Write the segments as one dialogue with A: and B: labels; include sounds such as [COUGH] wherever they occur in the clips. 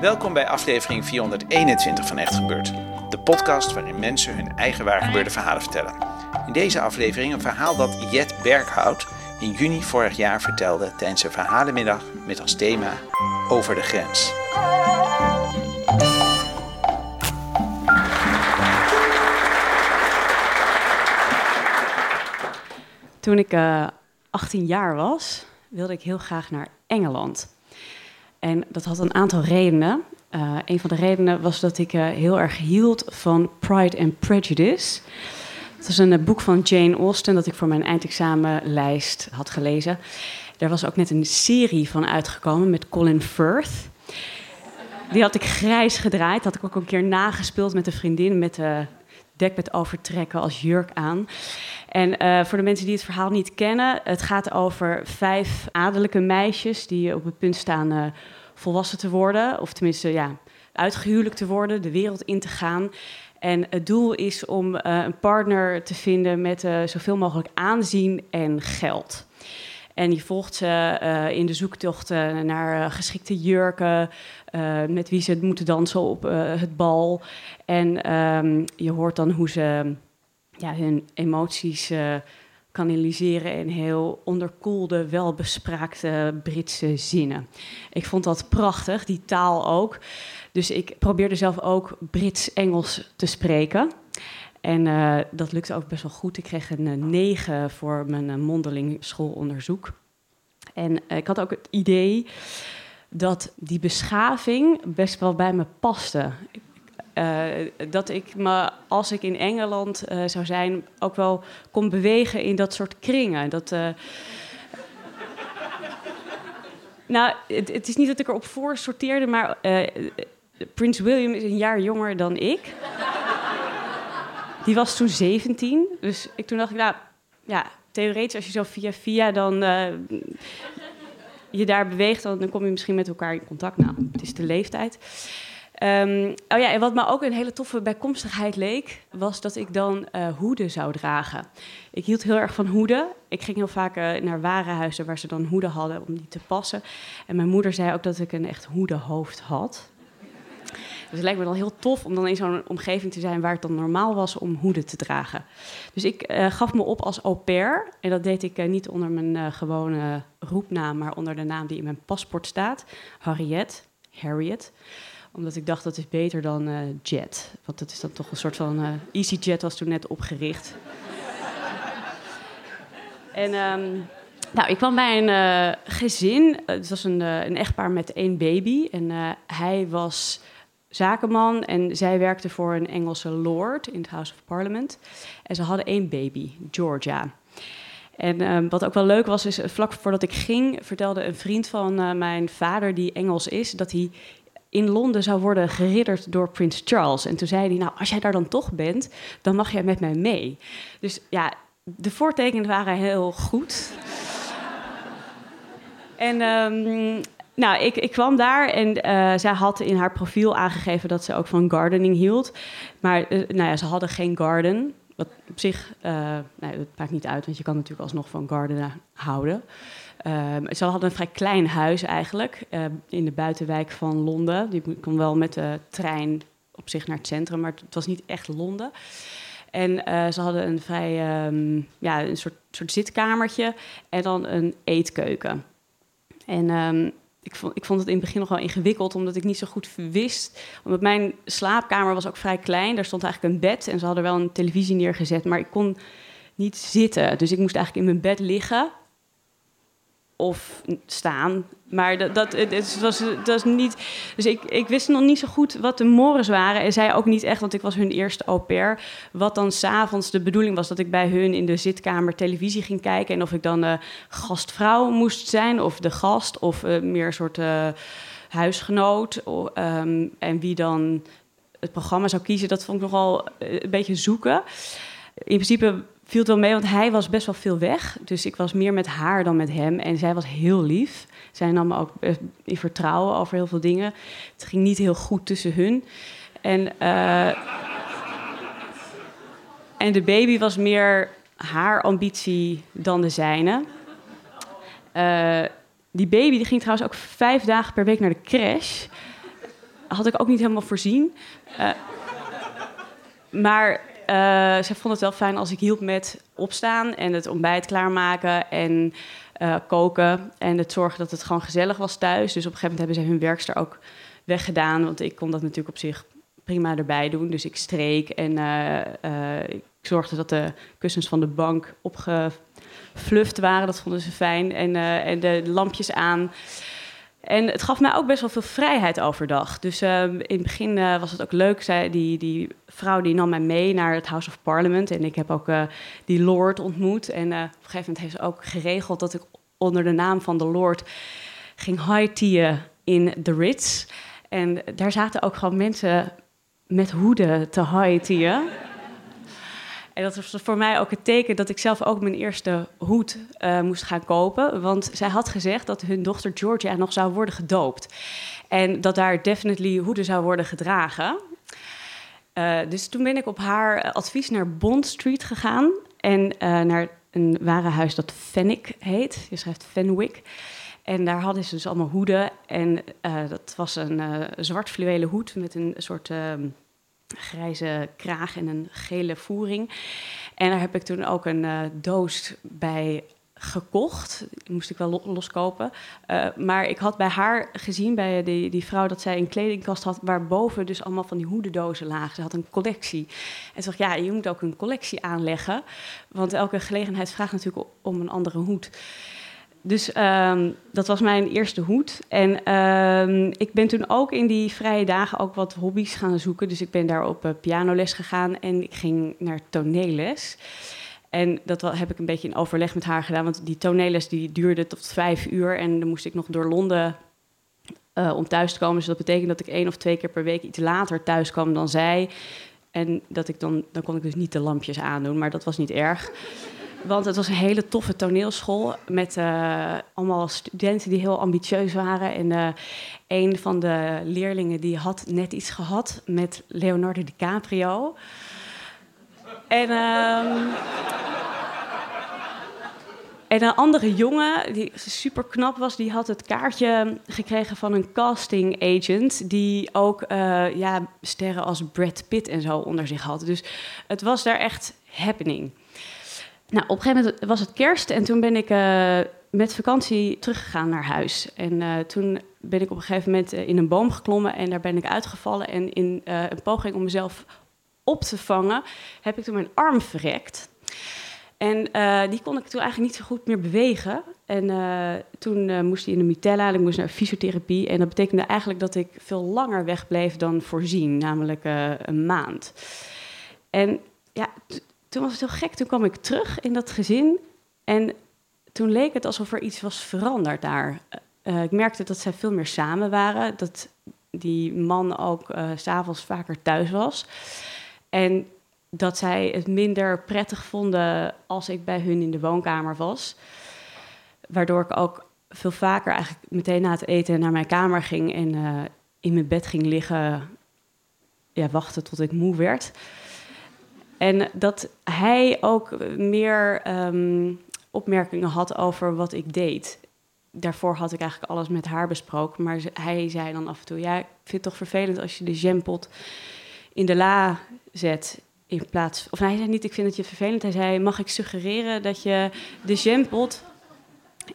A: Welkom bij aflevering 421 van Echt Gebeurd. De podcast waarin mensen hun eigen waargebeurde verhalen vertellen. In deze aflevering een verhaal dat Jet Berghout in juni vorig jaar vertelde tijdens een verhalenmiddag met als thema Over de grens.
B: Toen ik uh, 18 jaar was, wilde ik heel graag naar Engeland. En dat had een aantal redenen. Uh, een van de redenen was dat ik uh, heel erg hield van Pride and Prejudice. Dat is een uh, boek van Jane Austen dat ik voor mijn eindexamenlijst had gelezen. Daar was ook net een serie van uitgekomen met Colin Firth. Die had ik grijs gedraaid. Had ik ook een keer nagespeeld met een vriendin met dekbed overtrekken als jurk aan. En voor de mensen die het verhaal niet kennen, het gaat over vijf adellijke meisjes die op het punt staan volwassen te worden, of tenminste ja, uitgehuwelijk te worden, de wereld in te gaan. En het doel is om uh, een partner te vinden met zoveel mogelijk aanzien en geld. En je volgt ze in de zoektocht naar geschikte jurken, met wie ze moeten dansen op het bal. En um, je hoort dan hoe ze ja, hun emoties kanaliseren in heel onderkoelde, welbespraakte Britse zinnen. Ik vond dat prachtig, die taal ook. Dus ik probeerde zelf ook Brits-Engels te spreken. En uh, dat lukte ook best wel goed. Ik kreeg een 9 voor mijn mondeling schoolonderzoek. En ik had ook het idee dat die beschaving best wel bij me paste. Uh, dat ik me, als ik in Engeland uh, zou zijn, ook wel kon bewegen in dat soort kringen. Dat, uh... [LAUGHS] nou, het, het, is niet dat ik erop voor sorteerde, maar Prins William is een jaar jonger dan ik. Die was toen 17, dus ik, toen dacht ik, nou, ja, theoretisch als je zo via via dan je daar beweegt, dan, dan kom je misschien met elkaar in contact. Nou, het is de leeftijd. Um, oh ja, en wat me ook een hele toffe bijkomstigheid leek, was dat ik dan uh, hoeden zou dragen. Ik hield heel erg van hoeden. Ik ging heel vaak uh, naar warenhuizen waar ze dan hoeden hadden om die te passen. En mijn moeder zei ook dat ik een echt hoedenhoofd had. Dus het lijkt me dan heel tof om dan in zo'n omgeving te zijn waar het dan normaal was om hoeden te dragen. Dus ik uh, gaf me op als au pair. En dat deed ik niet onder mijn gewone roepnaam, maar onder de naam die in mijn paspoort staat: Harriet. Harriet omdat ik dacht dat is beter dan uh, Jet. Want dat is dan toch een soort van. Uh, EasyJet was toen net opgericht. [LAUGHS] en um, nou, ik kwam bij een uh, gezin. Het was een, een echtpaar met één baby. En hij was zakenman en zij werkte voor een Engelse lord in het House of Parliament. En ze hadden één baby, Georgia. En um, wat ook wel leuk was, is vlak voordat ik ging, vertelde een vriend van mijn vader, die Engels is, dat hij in Londen zou worden geridderd door Prins Charles. En toen zei hij, nou, als jij daar dan toch bent, dan mag jij met mij mee. Dus ja, de voortekenen waren heel goed. [LAUGHS] en um, nou, ik, ik, kwam daar en uh, zij had in haar profiel aangegeven dat ze ook van gardening hield. Maar uh, nou ja, ze hadden geen garden. Wat op zich, uh, nou, dat maakt niet uit, want je kan natuurlijk alsnog van gardenen houden. Uh, ze hadden een vrij klein huis eigenlijk uh, in de buitenwijk van Londen. Die kon wel met de trein op zich naar het centrum, maar het was niet echt Londen. En uh, ze hadden een vrij, um, ja, een soort, soort zitkamertje en dan een eetkeuken. En ik, vond, ik vond het in het begin nog wel ingewikkeld, omdat ik niet zo goed wist. Omdat mijn slaapkamer was ook vrij klein. Daar stond eigenlijk een bed en ze hadden wel een televisie neergezet, maar ik kon niet zitten. Dus ik moest eigenlijk in mijn bed liggen of staan. Maar dat, dat, het was, dat was niet. Dus ik, ik wist nog niet zo goed wat de mores waren. En zij ook niet echt, want ik was hun eerste au pair. Wat dan s'avonds de bedoeling was dat ik bij hun in de zitkamer televisie ging kijken. En of ik dan uh, gastvrouw moest zijn, of de gast, of uh, meer soort. Uh, huisgenoot. Ehm, en wie dan het programma zou kiezen, dat vond ik nogal eh, een beetje zoeken. In principe viel het wel mee, want hij was best wel veel weg. Dus ik was meer met haar dan met hem. En zij was heel lief. Zij nam me ook in vertrouwen over heel veel dingen. Het ging niet heel goed tussen hun. En, uh, en de baby was meer haar ambitie dan de zijne. Uh, die baby die ging trouwens ook vijf dagen per week naar de crash. Had ik ook niet helemaal voorzien. Maar uh, zij vond het wel fijn als ik hielp met opstaan en het ontbijt klaarmaken en uh, koken. En het zorgen dat het gewoon gezellig was thuis. Dus op een gegeven moment hebben zij hun werkster ook weggedaan. Want ik kon dat natuurlijk op zich prima erbij doen. Dus ik streek en uh, ik zorgde dat de kussens van de bank opgefluft waren. Dat vonden ze fijn. En, en de lampjes aan. En het gaf mij ook best wel veel vrijheid overdag. Dus uh, in het begin uh, was het ook leuk. Zij, die, die vrouw die nam mij mee naar het House of Parliament. En ik heb ook uh, die Lord ontmoet. En op een gegeven moment heeft ze ook geregeld dat ik onder de naam van de Lord ging high-teaen in de Ritz. En daar zaten ook gewoon mensen met hoeden te high-teaen. En dat was voor mij ook het teken dat ik zelf ook mijn eerste hoed uh, moest gaan kopen. Want zij had gezegd dat hun dochter Georgia nog zou worden gedoopt. En dat daar definitely hoeden zou worden gedragen. Uh, dus toen ben ik op haar advies naar Bond Street gegaan. En naar een warenhuis dat Fenwick heet. Je schrijft Fenwick. En daar hadden ze dus allemaal hoeden. En dat was een zwart fluwelen hoed met een soort ehm, grijze kraag en een gele voering. En daar heb ik toen ook een uh, doos bij gekocht. Die moest ik wel loskopen. Uh, maar ik had bij haar gezien, bij die, die vrouw, dat zij een kledingkast had... waarboven dus allemaal van die hoedendozen lagen. Ze had een collectie. En ze dacht, ja, je moet ook een collectie aanleggen. Want elke gelegenheid vraagt natuurlijk om een andere hoed. Dus um, dat was mijn eerste hoed. En um, ik ben toen ook in die vrije dagen ook wat hobby's gaan zoeken. Dus ik ben daar op uh, pianoles gegaan en ik ging naar toneelles. En dat heb ik een beetje in overleg met haar gedaan. Want die toneelles die duurde tot vijf uur. En dan moest ik nog door Londen uh, om thuis te komen. Dus dat betekent dat ik één of twee keer per week iets later thuis kwam dan zij. En dat ik dan, dan kon ik dus niet de lampjes aandoen, maar dat was niet erg. Want het was een hele toffe toneelschool met uh, allemaal studenten die heel ambitieus waren. En uh, een van de leerlingen die had net iets gehad met Leonardo DiCaprio. En, um, en een andere jongen, die super knap was, die had het kaartje gekregen van een casting agent. Die ook uh, ja, sterren als Brad Pitt en zo onder zich had. Dus het was daar echt happening. Nou, op een gegeven moment was het kerst en toen ben ik uh, met vakantie teruggegaan naar huis. En uh, toen ben ik op een gegeven moment uh, in een boom geklommen en daar ben ik uitgevallen. En in een poging om mezelf op te vangen, heb ik toen mijn arm verrekt. En die kon ik toen eigenlijk niet zo goed meer bewegen. En toen moest hij in de mitella en ik moest naar fysiotherapie. En dat betekende eigenlijk dat ik veel langer wegbleef dan voorzien, namelijk een maand. En ja, toen was het heel gek. Toen kwam ik terug in dat gezin. En toen leek het alsof er iets was veranderd daar. Uh, ik merkte dat zij veel meer samen waren. Dat die man ook uh, s'avonds vaker thuis was. En dat zij het minder prettig vonden als ik bij hun in de woonkamer was. Waardoor ik ook veel vaker eigenlijk meteen na het eten naar mijn kamer ging en in mijn bed ging liggen. Ja, wachten tot ik moe werd. En dat hij ook meer um, opmerkingen had over wat ik deed. Daarvoor had ik eigenlijk alles met haar besproken. Maar hij zei dan af en toe: Ja, ik vind het toch vervelend als je de jampot in de la zet. In plaats, of hij zei niet, ik vind het je vervelend. Hij zei: Mag ik suggereren dat je de jampot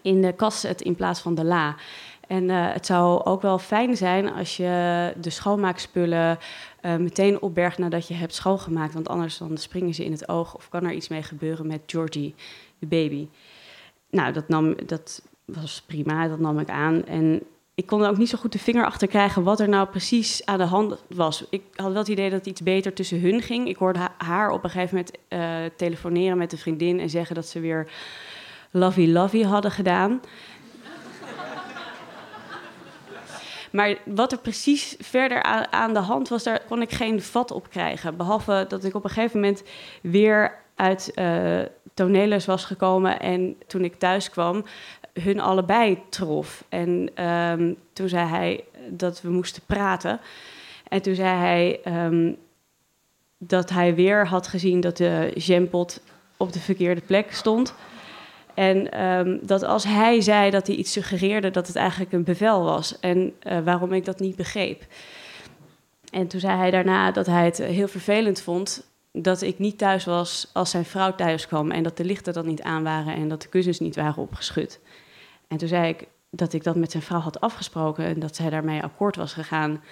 B: in de kast zet in plaats van de la? En uh, het zou ook wel fijn zijn als je de schoonmaakspullen uh, meteen opbergt nadat je hebt schoongemaakt. Want anders dan springen ze in het oog of kan er iets mee gebeuren met Georgie, de baby. Nou, dat, nam, dat was prima, dat nam ik aan. En ik kon er ook niet zo goed de vinger achter krijgen wat er nou precies aan de hand was. Ik had wel het idee dat het iets beter tussen hun ging. Ik hoorde haar op een gegeven moment uh, telefoneren met een vriendin en zeggen dat ze weer lovey-lovey hadden gedaan. Maar wat er precies verder aan, de hand was, daar kon ik geen vat op krijgen. Behalve dat ik op een gegeven moment weer uit uh, was gekomen en toen ik thuis kwam, hun allebei trof. En um, toen zei hij dat we moesten praten. En toen zei hij um, dat hij weer had gezien dat de jampot op de verkeerde plek stond. En um, dat als hij zei dat hij iets suggereerde, dat het eigenlijk een bevel was. En uh, waarom ik dat niet begreep. En toen zei hij daarna dat hij het heel vervelend vond dat ik niet thuis was als zijn vrouw thuis kwam. En dat de lichten dan niet aan waren en dat de kussens niet waren opgeschud. En toen zei ik dat ik dat met zijn vrouw had afgesproken en dat zij daarmee akkoord was gegaan.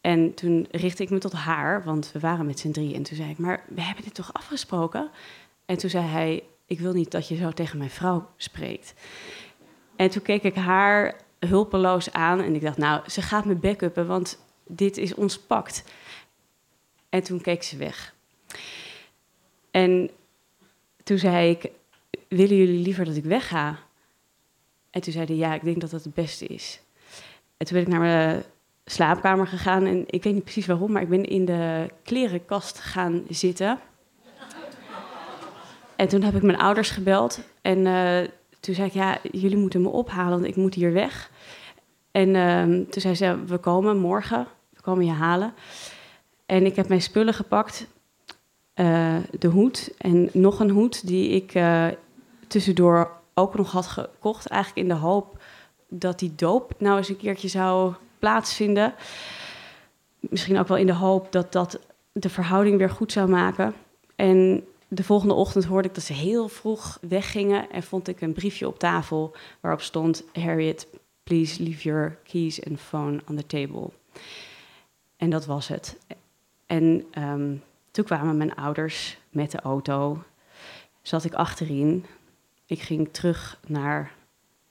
B: En toen richtte ik me tot haar, want we waren met z'n drie. En toen zei ik, maar we hebben dit toch afgesproken? En toen zei hij, ik wil niet dat je zo tegen mijn vrouw spreekt. En toen keek ik haar hulpeloos aan en ik dacht, nou, ze gaat me backuppen, want dit is ons pact. En toen keek ze weg. En toen zei ik, willen jullie liever dat ik wegga? En toen zeiden ja, ik denk dat dat het beste is. En toen ben ik naar mijn slaapkamer gegaan en ik weet niet precies waarom, maar ik ben in de klerenkast gaan zitten. En toen heb ik mijn ouders gebeld en uh, toen zei ik, ja, jullie moeten me ophalen, want ik moet hier weg. En uh, toen zei ze, we komen morgen, we komen je halen. En ik heb mijn spullen gepakt, uh, de hoed en nog een hoed die ik uh, tussendoor ook nog had gekocht. Eigenlijk in de hoop dat die doop nou eens een keertje zou plaatsvinden. Misschien ook wel in de hoop dat dat de verhouding weer goed zou maken. En de volgende ochtend hoorde ik dat ze heel vroeg weggingen en vond ik een briefje op tafel waarop stond: Harriet, please leave your keys and phone on the table. En dat was het. En um, toen kwamen mijn ouders met de auto. Zat ik achterin. Ik ging terug naar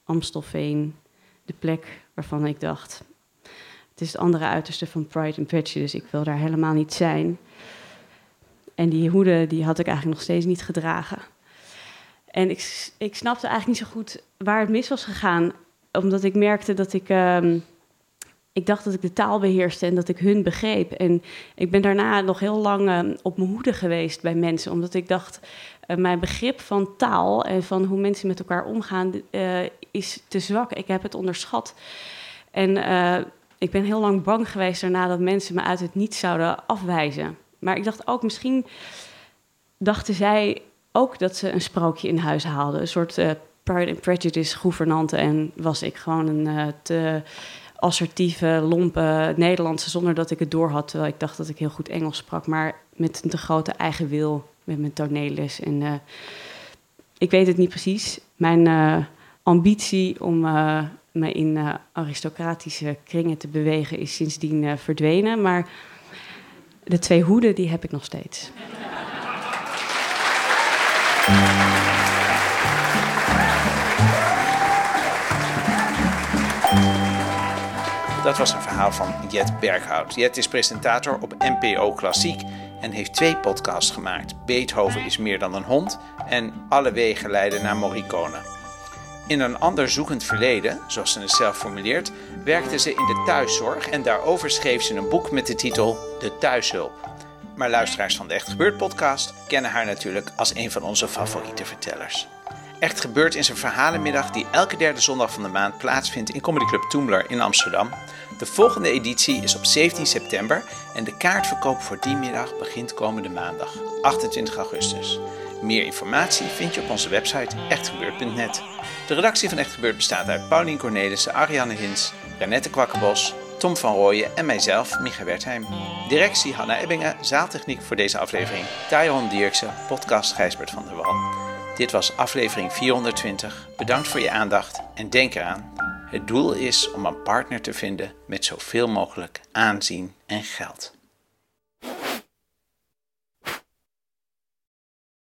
B: Amstelveen, de plek waarvan ik dacht: het is het andere uiterste van Pride and Prejudice, ik wil daar helemaal niet zijn. En die hoede die had ik eigenlijk nog steeds niet gedragen. En ik, ik snapte eigenlijk niet zo goed waar het mis was gegaan, omdat ik merkte dat ik. Um, ik dacht dat ik de taal beheerste en dat ik hun begreep. En ik ben daarna nog heel lang uh, op mijn hoede geweest bij mensen, omdat ik dacht, uh, mijn begrip van taal en van hoe mensen met elkaar omgaan uh, is te zwak. Ik heb het onderschat. En ik ben heel lang bang geweest daarna dat mensen me uit het niets zouden afwijzen. Maar ik dacht ook, misschien dachten zij ook dat ze een sprookje in huis haalden. Een soort Pride and Prejudice gouvernante. En was ik gewoon een te assertieve, lompe Nederlandse zonder dat ik het door had. Terwijl ik dacht dat ik heel goed Engels sprak, maar met een te grote eigen wil, met mijn toneelles. En uh, ik weet het niet precies. Mijn ambitie om me in aristocratische kringen te bewegen is sindsdien verdwenen. Maar de twee hoeden, die heb ik nog steeds.
A: Dat was een verhaal van Jet Berghout. Jet is presentator op NPO Klassiek en heeft twee podcasts gemaakt. Beethoven is meer dan een hond en Alle wegen leiden naar Morricone. In een ander zoekend verleden, zoals ze het zelf formuleert, werkte ze in de thuiszorg en daarover schreef ze een boek met de titel De Thuishulp. Maar luisteraars van de Echt Gebeurd podcast kennen haar natuurlijk als een van onze favoriete vertellers. Echt gebeurt in zijn verhalenmiddag die elke derde zondag van de maand plaatsvindt in Comedy Club Toemler in Amsterdam. De volgende editie is op 17 september en de kaartverkoop voor die middag begint komende maandag, 28 augustus. Meer informatie vind je op onze website echtgebeurd.net. De redactie van Echt Gebeurd bestaat uit Paulien Cornelissen, Ariane Hins, Renette Kwakkenbos, Tom van Rooyen en mijzelf, Micha Wertheim. Directie Hanna Ebbingen, zaaltechniek voor deze aflevering, Tyron Dierksen, podcast Gijsbert van der Wal. Dit was aflevering 420. Bedankt voor je aandacht en denk eraan: het doel is om een partner te vinden met zoveel mogelijk aanzien en geld.